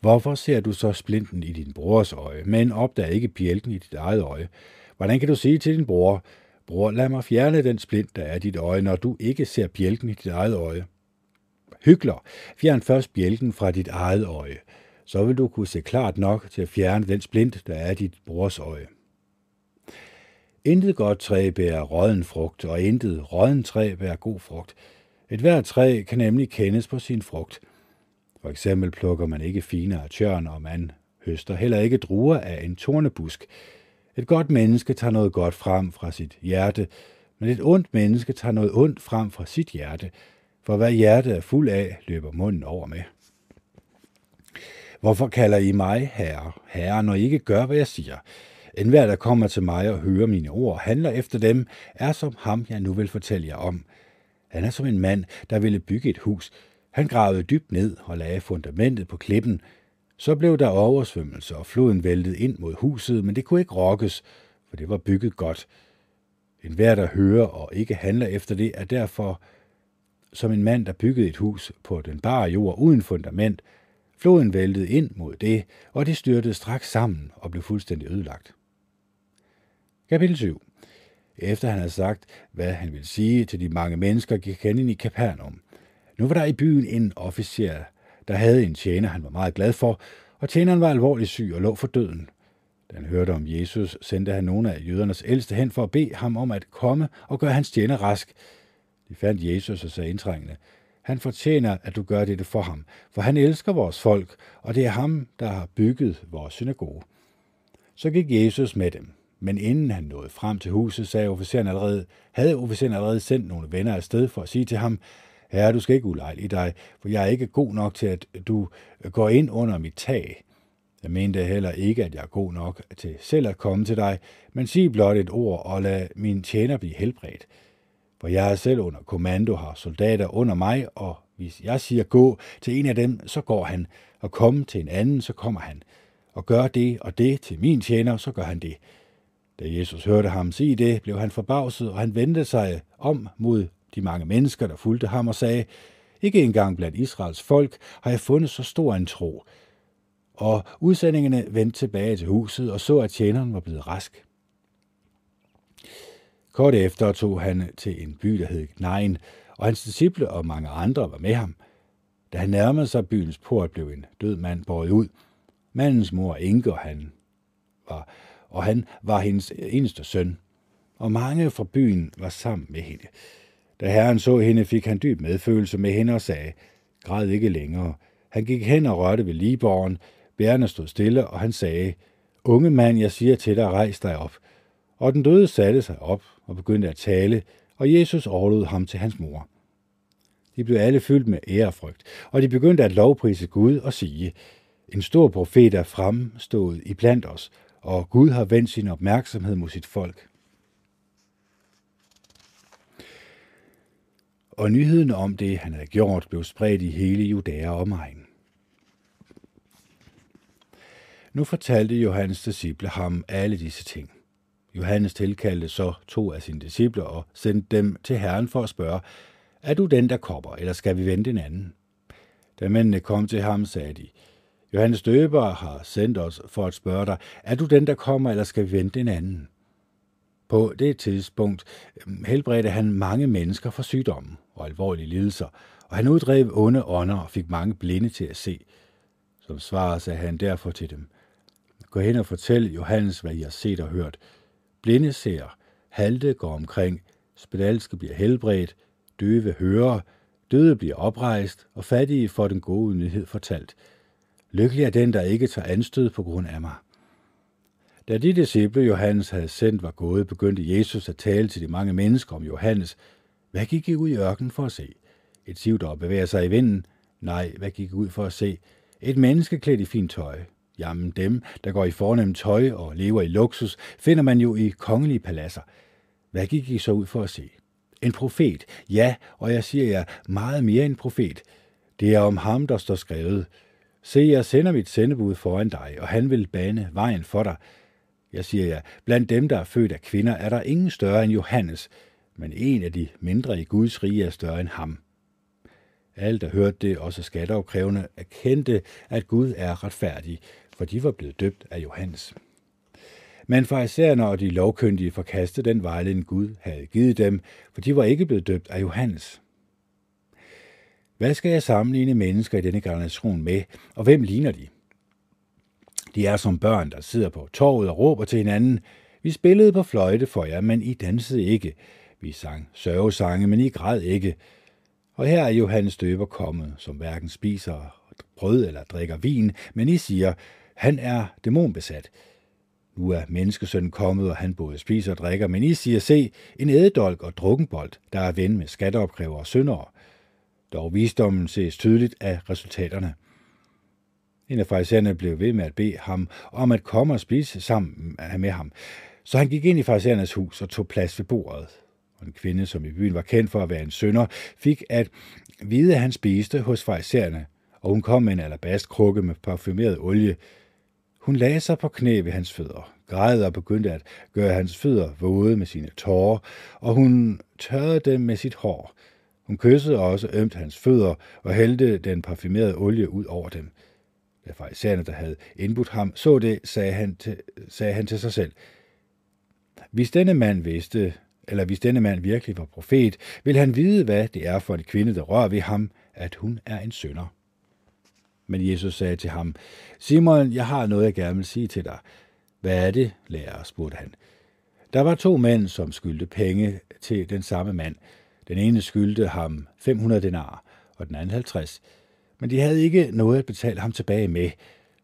Hvorfor ser du så splinten i din brors øje, men opdager ikke bjælken i dit eget øje? Hvordan kan du sige til din bror, bror, lad mig fjerne den splint, der er i dit øje, når du ikke ser bjælken i dit eget øje? Hygler, fjern først bjælken fra dit eget øje. Så vil du kunne se klart nok til at fjerne den splint, der er i dit brors øje. Intet godt træ bærer råden frugt, og intet råden træ bærer god frugt. Et hvert træ kan nemlig kendes på sin frugt. For eksempel plukker man ikke fine af tjørn, og man høster heller ikke druer af en tornebusk. Et godt menneske tager noget godt frem fra sit hjerte, men et ondt menneske tager noget ondt frem fra sit hjerte, for hvad hjertet er fuld af, løber munden over med. Hvorfor kalder I mig herre, herre, når I ikke gør, hvad jeg siger? Enhver, der kommer til mig og hører mine ord, og handler efter dem, er som ham, jeg nu vil fortælle jer om. Han er som en mand, der ville bygge et hus. Han gravede dybt ned og lagde fundamentet på klippen. Så blev der oversvømmelse, og floden væltede ind mod huset, men det kunne ikke rokkes, for det var bygget godt. En hver, der hører og ikke handler efter det, er derfor som en mand, der byggede et hus på den bare jord uden fundament. Floden væltede ind mod det, og det styrtede straks sammen og blev fuldstændig ødelagt. Kapitel 7 Efter han havde sagt, hvad han ville sige til de mange mennesker, gik han ind i Kapernaum. Nu var der i byen en officer, der havde en tjener, han var meget glad for, og tjeneren var alvorligt syg og lå for døden. Da han hørte om Jesus, sendte han nogle af jødernes ældste hen for at bede ham om at komme og gøre hans tjener rask. De fandt Jesus og sagde indtrængende, han fortjener, at du gør dette for ham, for han elsker vores folk, og det er ham, der har bygget vores synagoge. Så gik Jesus med dem. Men inden han nåede frem til huset, sagde officeren allerede, havde officeren allerede sendt nogle venner afsted for at sige til ham, Herre, du skal ikke ulejlige dig, for jeg er ikke god nok til, at du går ind under mit tag. Jeg mente heller ikke, at jeg er god nok til selv at komme til dig, men sig blot et ord og lad min tjener blive helbredt. For jeg er selv under kommando, har soldater under mig, og hvis jeg siger gå til en af dem, så går han, og komme til en anden, så kommer han. Og gør det og det til min tjener, så gør han det. Da Jesus hørte ham sige det, blev han forbavset, og han vendte sig om mod de mange mennesker, der fulgte ham og sagde, ikke engang blandt Israels folk har jeg fundet så stor en tro. Og udsendingene vendte tilbage til huset og så, at tjeneren var blevet rask. Kort efter tog han til en by, der hed Gnein, og hans disciple og mange andre var med ham. Da han nærmede sig byens port, blev en død mand båret ud. Mandens mor Inge, og han var og han var hendes eneste søn, og mange fra byen var sammen med hende. Da herren så hende, fik han dyb medfølelse med hende og sagde, græd ikke længere. Han gik hen og rørte ved Liborgen. bærene stod stille, og han sagde, unge mand, jeg siger til dig, rejs dig op. Og den døde satte sig op og begyndte at tale, og Jesus overlod ham til hans mor. De blev alle fyldt med ærefrygt, og de begyndte at lovprise Gud og sige, en stor profet er fremstået i blandt os, og Gud har vendt sin opmærksomhed mod sit folk. Og nyheden om det, han havde gjort, blev spredt i hele Judæa og omegn. Nu fortalte Johannes disciple ham alle disse ting. Johannes tilkaldte så to af sine disciple og sendte dem til Herren for at spørge, er du den, der kommer, eller skal vi vente en anden? Da mændene kom til ham, sagde de, Johannes Døber har sendt os for at spørge dig, er du den, der kommer, eller skal vi vente en anden? På det tidspunkt øhm, helbredte han mange mennesker for sygdomme og alvorlige lidelser, og han uddrev onde ånder og fik mange blinde til at se. Som svar sagde han derfor til dem, Gå hen og fortæl Johannes, hvad I har set og hørt. Blinde ser, halte går omkring, spedalske bliver helbredt, døve hører, døde bliver oprejst, og fattige får den gode nyhed fortalt – Lykkelig er den, der ikke tager anstød på grund af mig. Da de disciple, Johannes havde sendt, var gået, begyndte Jesus at tale til de mange mennesker om Johannes. Hvad gik I ud i ørkenen for at se? Et siv, der bevæger sig i vinden? Nej, hvad gik ud for at se? Et menneske klædt i fint tøj. Jamen dem, der går i fornemt tøj og lever i luksus, finder man jo i kongelige paladser. Hvad gik I så ud for at se? En profet. Ja, og jeg siger jer meget mere end profet. Det er om ham, der står skrevet. Se, jeg sender mit sendebud foran dig, og han vil bane vejen for dig. Jeg siger jer, blandt dem, der er født af kvinder, er der ingen større end Johannes, men en af de mindre i Guds rige er større end ham. Alle, der hørte det, også skatteopkrævende, erkendte, at Gud er retfærdig, for de var blevet døbt af Johannes. Men farisæerne og de lovkyndige forkastede den vejledning Gud havde givet dem, for de var ikke blevet døbt af Johannes. Hvad skal jeg sammenligne mennesker i denne generation med, og hvem ligner de? De er som børn, der sidder på torvet og råber til hinanden. Vi spillede på fløjte for jer, men I dansede ikke. Vi sang sørgesange, men I græd ikke. Og her er Johannes døber kommet, som hverken spiser brød eller drikker vin, men I siger, han er dæmonbesat. Nu er menneskesønnen kommet, og han både spiser og drikker, men I siger, se, en ædedolk og drukkenbold, der er ven med skatteopkræver og syndere. Dog visdommen ses tydeligt af resultaterne. En af farisæerne blev ved med at bede ham om at komme og spise sammen med ham. Så han gik ind i farisæernes hus og tog plads ved bordet. Og en kvinde, som i byen var kendt for at være en sønder, fik at vide, at han spiste hos farisæerne, og hun kom med en alabastkrukke med parfumeret olie. Hun lagde sig på knæ ved hans fødder, græd og begyndte at gøre hans fødder våde med sine tårer, og hun tørrede dem med sit hår. Hun kyssede også ømt hans fødder og hældte den parfumerede olie ud over dem. Da farisæerne, der havde indbudt ham, så det, sagde han til, sagde han til sig selv. Hvis denne mand vidste, eller hvis denne mand virkelig var profet, vil han vide, hvad det er for en kvinde, der rører ved ham, at hun er en sønder. Men Jesus sagde til ham, Simon, jeg har noget, jeg gerne vil sige til dig. Hvad er det, lærer, spurgte han. Der var to mænd, som skyldte penge til den samme mand. Den ene skyldte ham 500 denar, og den anden 50. Men de havde ikke noget at betale ham tilbage med,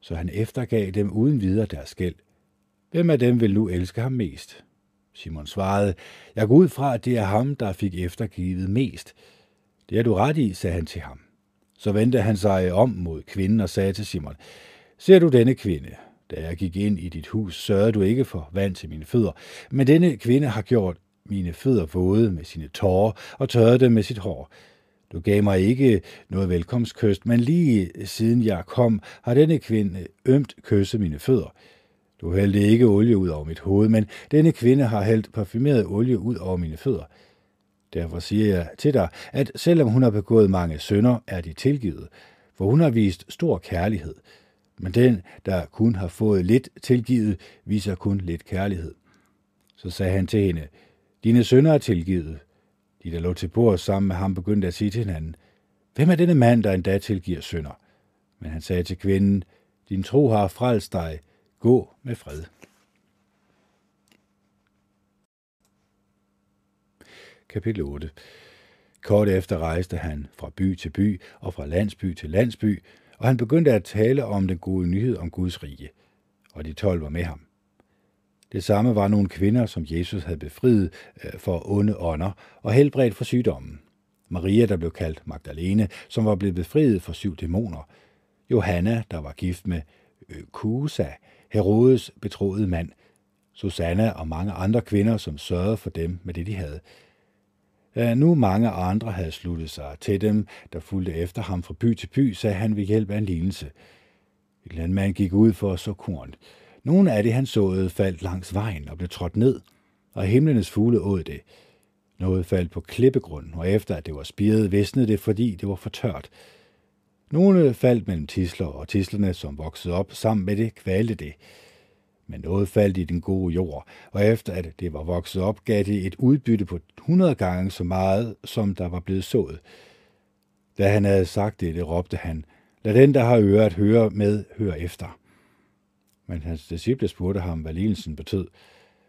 så han eftergav dem uden videre deres gæld. Hvem af dem vil nu elske ham mest? Simon svarede, jeg går ud fra, at det er ham, der fik eftergivet mest. Det er du ret i, sagde han til ham. Så vendte han sig om mod kvinden og sagde til Simon, ser du denne kvinde? Da jeg gik ind i dit hus, sørgede du ikke for vand til mine fødder, men denne kvinde har gjort mine fødder våde med sine tårer og tørrede dem med sit hår. Du gav mig ikke noget velkomstkyst, men lige siden jeg kom, har denne kvinde ømt kysset mine fødder. Du hældte ikke olie ud over mit hoved, men denne kvinde har hældt parfumeret olie ud over mine fødder. Derfor siger jeg til dig, at selvom hun har begået mange synder, er de tilgivet, for hun har vist stor kærlighed. Men den, der kun har fået lidt tilgivet, viser kun lidt kærlighed. Så sagde han til hende, dine sønner er tilgivet. De, der lå til bord sammen med ham, begyndte at sige til hinanden, hvem er denne mand, der endda tilgiver synder? Men han sagde til kvinden, din tro har frelst dig, gå med fred. Kapitel 8 Kort efter rejste han fra by til by og fra landsby til landsby, og han begyndte at tale om den gode nyhed om Guds rige, og de tolv var med ham. Det samme var nogle kvinder, som Jesus havde befriet øh, for onde ånder og helbredt for sygdommen. Maria, der blev kaldt Magdalene, som var blevet befriet for syv dæmoner. Johanna, der var gift med Kusa, Herodes betroede mand. Susanna og mange andre kvinder, som sørgede for dem med det, de havde. Da nu mange andre havde sluttet sig til dem, der fulgte efter ham fra by til by, sagde han ved hjælp af en lignelse. Et landmand gik ud for at så korn. Nogle af det, han såede, faldt langs vejen og blev trådt ned, og himlenes fugle åd det. Noget faldt på klippegrund, og efter at det var spiret, visnede det, fordi det var for tørt. Nogle faldt mellem tisler, og tislerne, som voksede op sammen med det, kvalte det. Men noget faldt i den gode jord, og efter at det var vokset op, gav det et udbytte på 100 gange så meget, som der var blevet sået. Da han havde sagt det, råbte han, lad den, der har øret, høre med, høre efter. Men hans disciple spurgte ham, hvad lignelsen betød.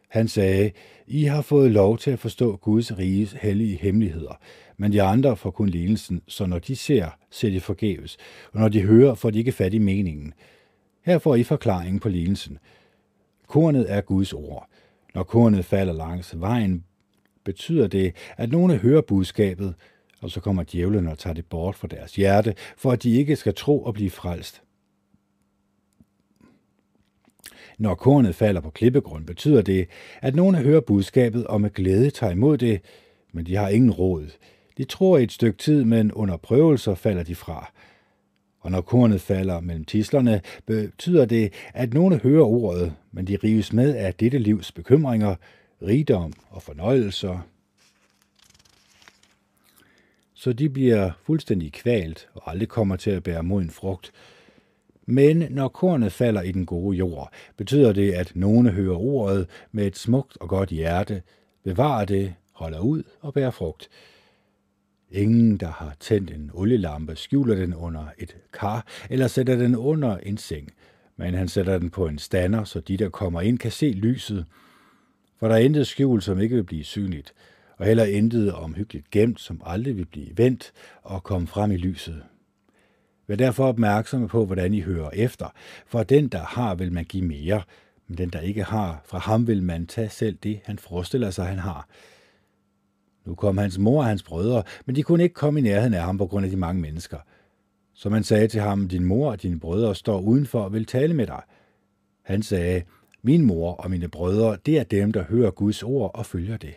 Han sagde, I har fået lov til at forstå Guds riges hellige hemmeligheder, men de andre får kun lignelsen, så når de ser, ser de forgæves, og når de hører, får de ikke fat i meningen. Her får I forklaringen på lignelsen. Kornet er Guds ord. Når kornet falder langs vejen, betyder det, at nogle hører budskabet, og så kommer djævlen og tager det bort fra deres hjerte, for at de ikke skal tro og blive frelst. Når kornet falder på klippegrund, betyder det, at nogle hører budskabet og med glæde tager imod det, men de har ingen råd. De tror i et stykke tid, men under prøvelser falder de fra. Og når kornet falder mellem tislerne, betyder det, at nogle hører ordet, men de rives med af dette livs bekymringer, rigdom og fornøjelser. Så de bliver fuldstændig kvalt og aldrig kommer til at bære moden frugt. Men når kornet falder i den gode jord, betyder det, at nogle hører ordet med et smukt og godt hjerte, bevarer det, holder ud og bærer frugt. Ingen, der har tændt en olielampe, skjuler den under et kar eller sætter den under en seng, men han sætter den på en stander, så de, der kommer ind, kan se lyset. For der er intet skjul, som ikke vil blive synligt, og heller intet omhyggeligt gemt, som aldrig vil blive vendt og komme frem i lyset. Vær derfor opmærksomme på, hvordan I hører efter, for den, der har, vil man give mere, men den, der ikke har, fra ham vil man tage selv det, han forestiller sig, han har. Nu kom hans mor og hans brødre, men de kunne ikke komme i nærheden af ham på grund af de mange mennesker. Så man sagde til ham, din mor og dine brødre står udenfor og vil tale med dig. Han sagde, min mor og mine brødre, det er dem, der hører Guds ord og følger det.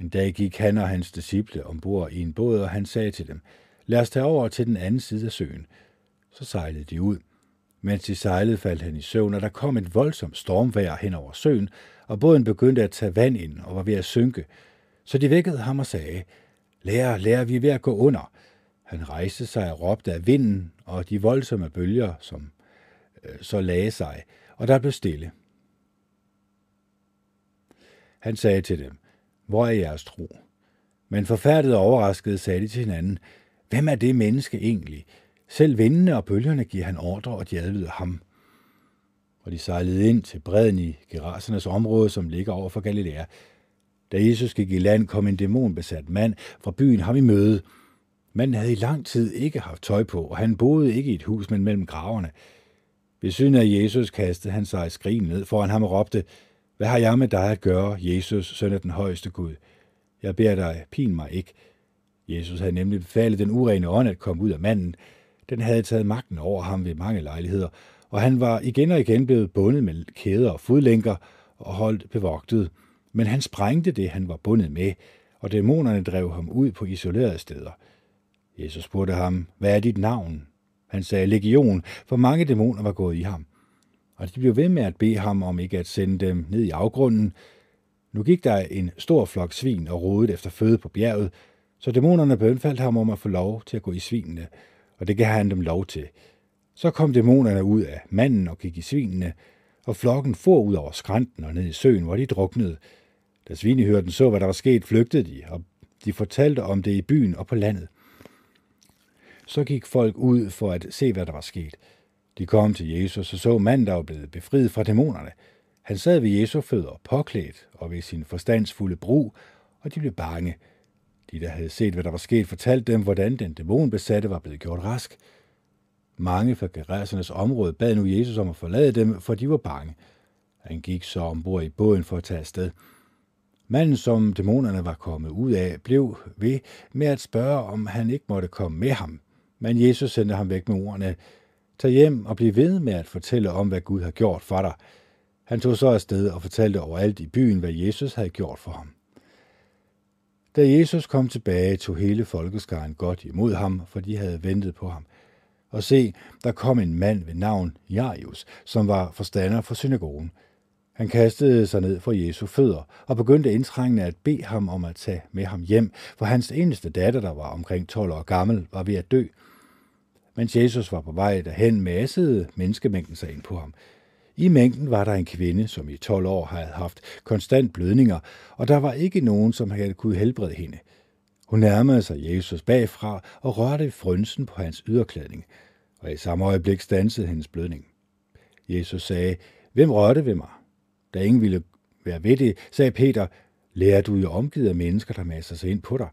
En dag gik han og hans disciple ombord i en båd, og han sagde til dem, lad os tage over til den anden side af søen. Så sejlede de ud. Mens de sejlede, faldt han i søvn, og der kom et voldsomt stormvejr hen over søen, og båden begyndte at tage vand ind og var ved at synke. Så de vækkede ham og sagde, Lærer, lærer, vi er ved at gå under. Han rejste sig og råbte af vinden og de voldsomme bølger, som øh, så lagde sig, og der blev stille. Han sagde til dem, hvor er jeres tro? Men forfærdet og overrasket sagde de til hinanden, hvem er det menneske egentlig? Selv vindene og bølgerne giver han ordre, og de adlyder ham. Og de sejlede ind til bredden i Gerasernes område, som ligger over for Galilea. Da Jesus gik i land, kom en dæmonbesat mand fra byen ham i møde. Manden havde i lang tid ikke haft tøj på, og han boede ikke i et hus, men mellem graverne. Ved synet af Jesus kastede han sig skrin ned foran ham og råbte, Hvad har jeg med dig at gøre, Jesus, søn af den højeste Gud? Jeg beder dig, pin mig ikke. Jesus havde nemlig befalet den urene ånd at komme ud af manden. Den havde taget magten over ham ved mange lejligheder, og han var igen og igen blevet bundet med kæder og fodlænker og holdt bevogtet men han sprængte det, han var bundet med, og dæmonerne drev ham ud på isolerede steder. Jesus spurgte ham, hvad er dit navn? Han sagde legion, for mange dæmoner var gået i ham. Og de blev ved med at bede ham om ikke at sende dem ned i afgrunden. Nu gik der en stor flok svin og rodede efter føde på bjerget, så dæmonerne bønfaldt ham om at få lov til at gå i svinene, og det gav han dem lov til. Så kom dæmonerne ud af manden og gik i svinene, og flokken for ud over skrænten og ned i søen, hvor de druknede. Da svinehyrden så, hvad der var sket, flygtede de, og de fortalte om det i byen og på landet. Så gik folk ud for at se, hvad der var sket. De kom til Jesus og så manden, der var blevet befriet fra dæmonerne. Han sad ved Jesu fødder, påklædt og ved sin forstandsfulde brug, og de blev bange. De, der havde set, hvad der var sket, fortalte dem, hvordan den dæmonbesatte var blevet gjort rask. Mange fra Geræsernes område bad nu Jesus om at forlade dem, for de var bange. Han gik så ombord i båden for at tage afsted. Manden, som dæmonerne var kommet ud af, blev ved med at spørge, om han ikke måtte komme med ham. Men Jesus sendte ham væk med ordene, Tag hjem og bliv ved med at fortælle om, hvad Gud har gjort for dig. Han tog så afsted og fortalte overalt i byen, hvad Jesus havde gjort for ham. Da Jesus kom tilbage, tog hele folkeskaren godt imod ham, for de havde ventet på ham. Og se, der kom en mand ved navn Jairus, som var forstander for synagogen – han kastede sig ned for Jesu fødder og begyndte indtrængende at bede ham om at tage med ham hjem, for hans eneste datter, der var omkring 12 år gammel, var ved at dø. Mens Jesus var på vej derhen, massede menneskemængden sig ind på ham. I mængden var der en kvinde, som i 12 år havde haft konstant blødninger, og der var ikke nogen, som havde kunne helbrede hende. Hun nærmede sig Jesus bagfra og rørte frynsen på hans yderklædning, og i samme øjeblik stansede hendes blødning. Jesus sagde, Hvem rørte ved mig? Da ingen ville være ved det, sagde Peter, lærer du jo omgivet af mennesker, der masser sig ind på dig.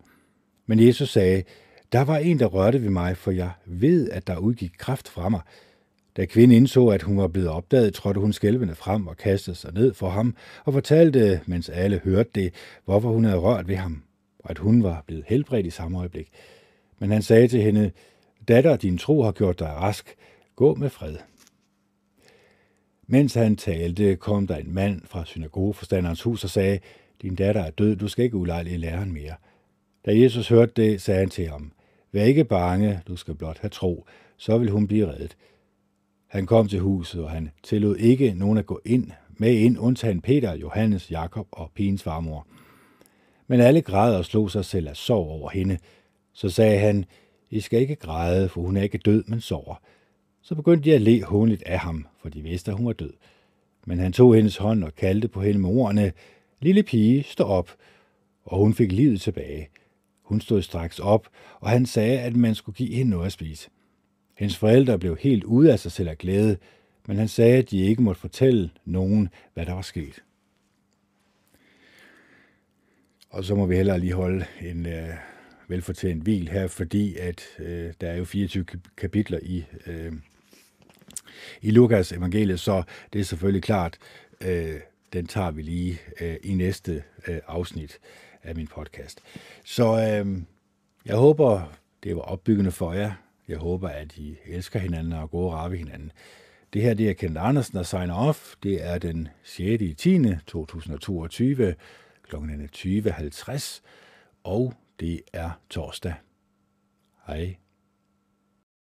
Men Jesus sagde, der var en, der rørte ved mig, for jeg ved, at der udgik kraft fra mig. Da kvinden indså, at hun var blevet opdaget, trådte hun skælvende frem og kastede sig ned for ham og fortalte, mens alle hørte det, hvorfor hun havde rørt ved ham. og at hun var blevet helbredt i samme øjeblik. Men han sagde til hende, datter, din tro har gjort dig rask. Gå med fred. Mens han talte, kom der en mand fra synagogeforstanderens hus og sagde, din datter er død, du skal ikke ulejlige læreren mere. Da Jesus hørte det, sagde han til ham, Vær ikke bange, du skal blot have tro, så vil hun blive reddet. Han kom til huset, og han tillod ikke nogen at gå ind med ind, undtagen Peter, Johannes, Jakob og pigens farmor. Men alle græd og slog sig selv af sorg over hende. Så sagde han, I skal ikke græde, for hun er ikke død, men sover. Så begyndte de at le hånligt af ham, for de vidste, at hun var død. Men han tog hendes hånd og kaldte på hende med ordene, Lille pige, stå op. Og hun fik livet tilbage. Hun stod straks op, og han sagde, at man skulle give hende noget at spise. Hendes forældre blev helt ude af sig selv af glæde, men han sagde, at de ikke måtte fortælle nogen, hvad der var sket. Og så må vi heller lige holde en øh, velfortjent hvil her, fordi at øh, der er jo 24 kapitler i, øh, i Lukas evangeliet, så det er selvfølgelig klart, øh, den tager vi lige øh, i næste øh, afsnit af min podcast. Så øh, jeg håber, det var opbyggende for jer. Jeg håber, at I elsker hinanden og går og ved hinanden. Det her det er Kent Andersen, der signer off. Det er den 6. i 10. 2022 kl. 20.50, og det er torsdag. Hej.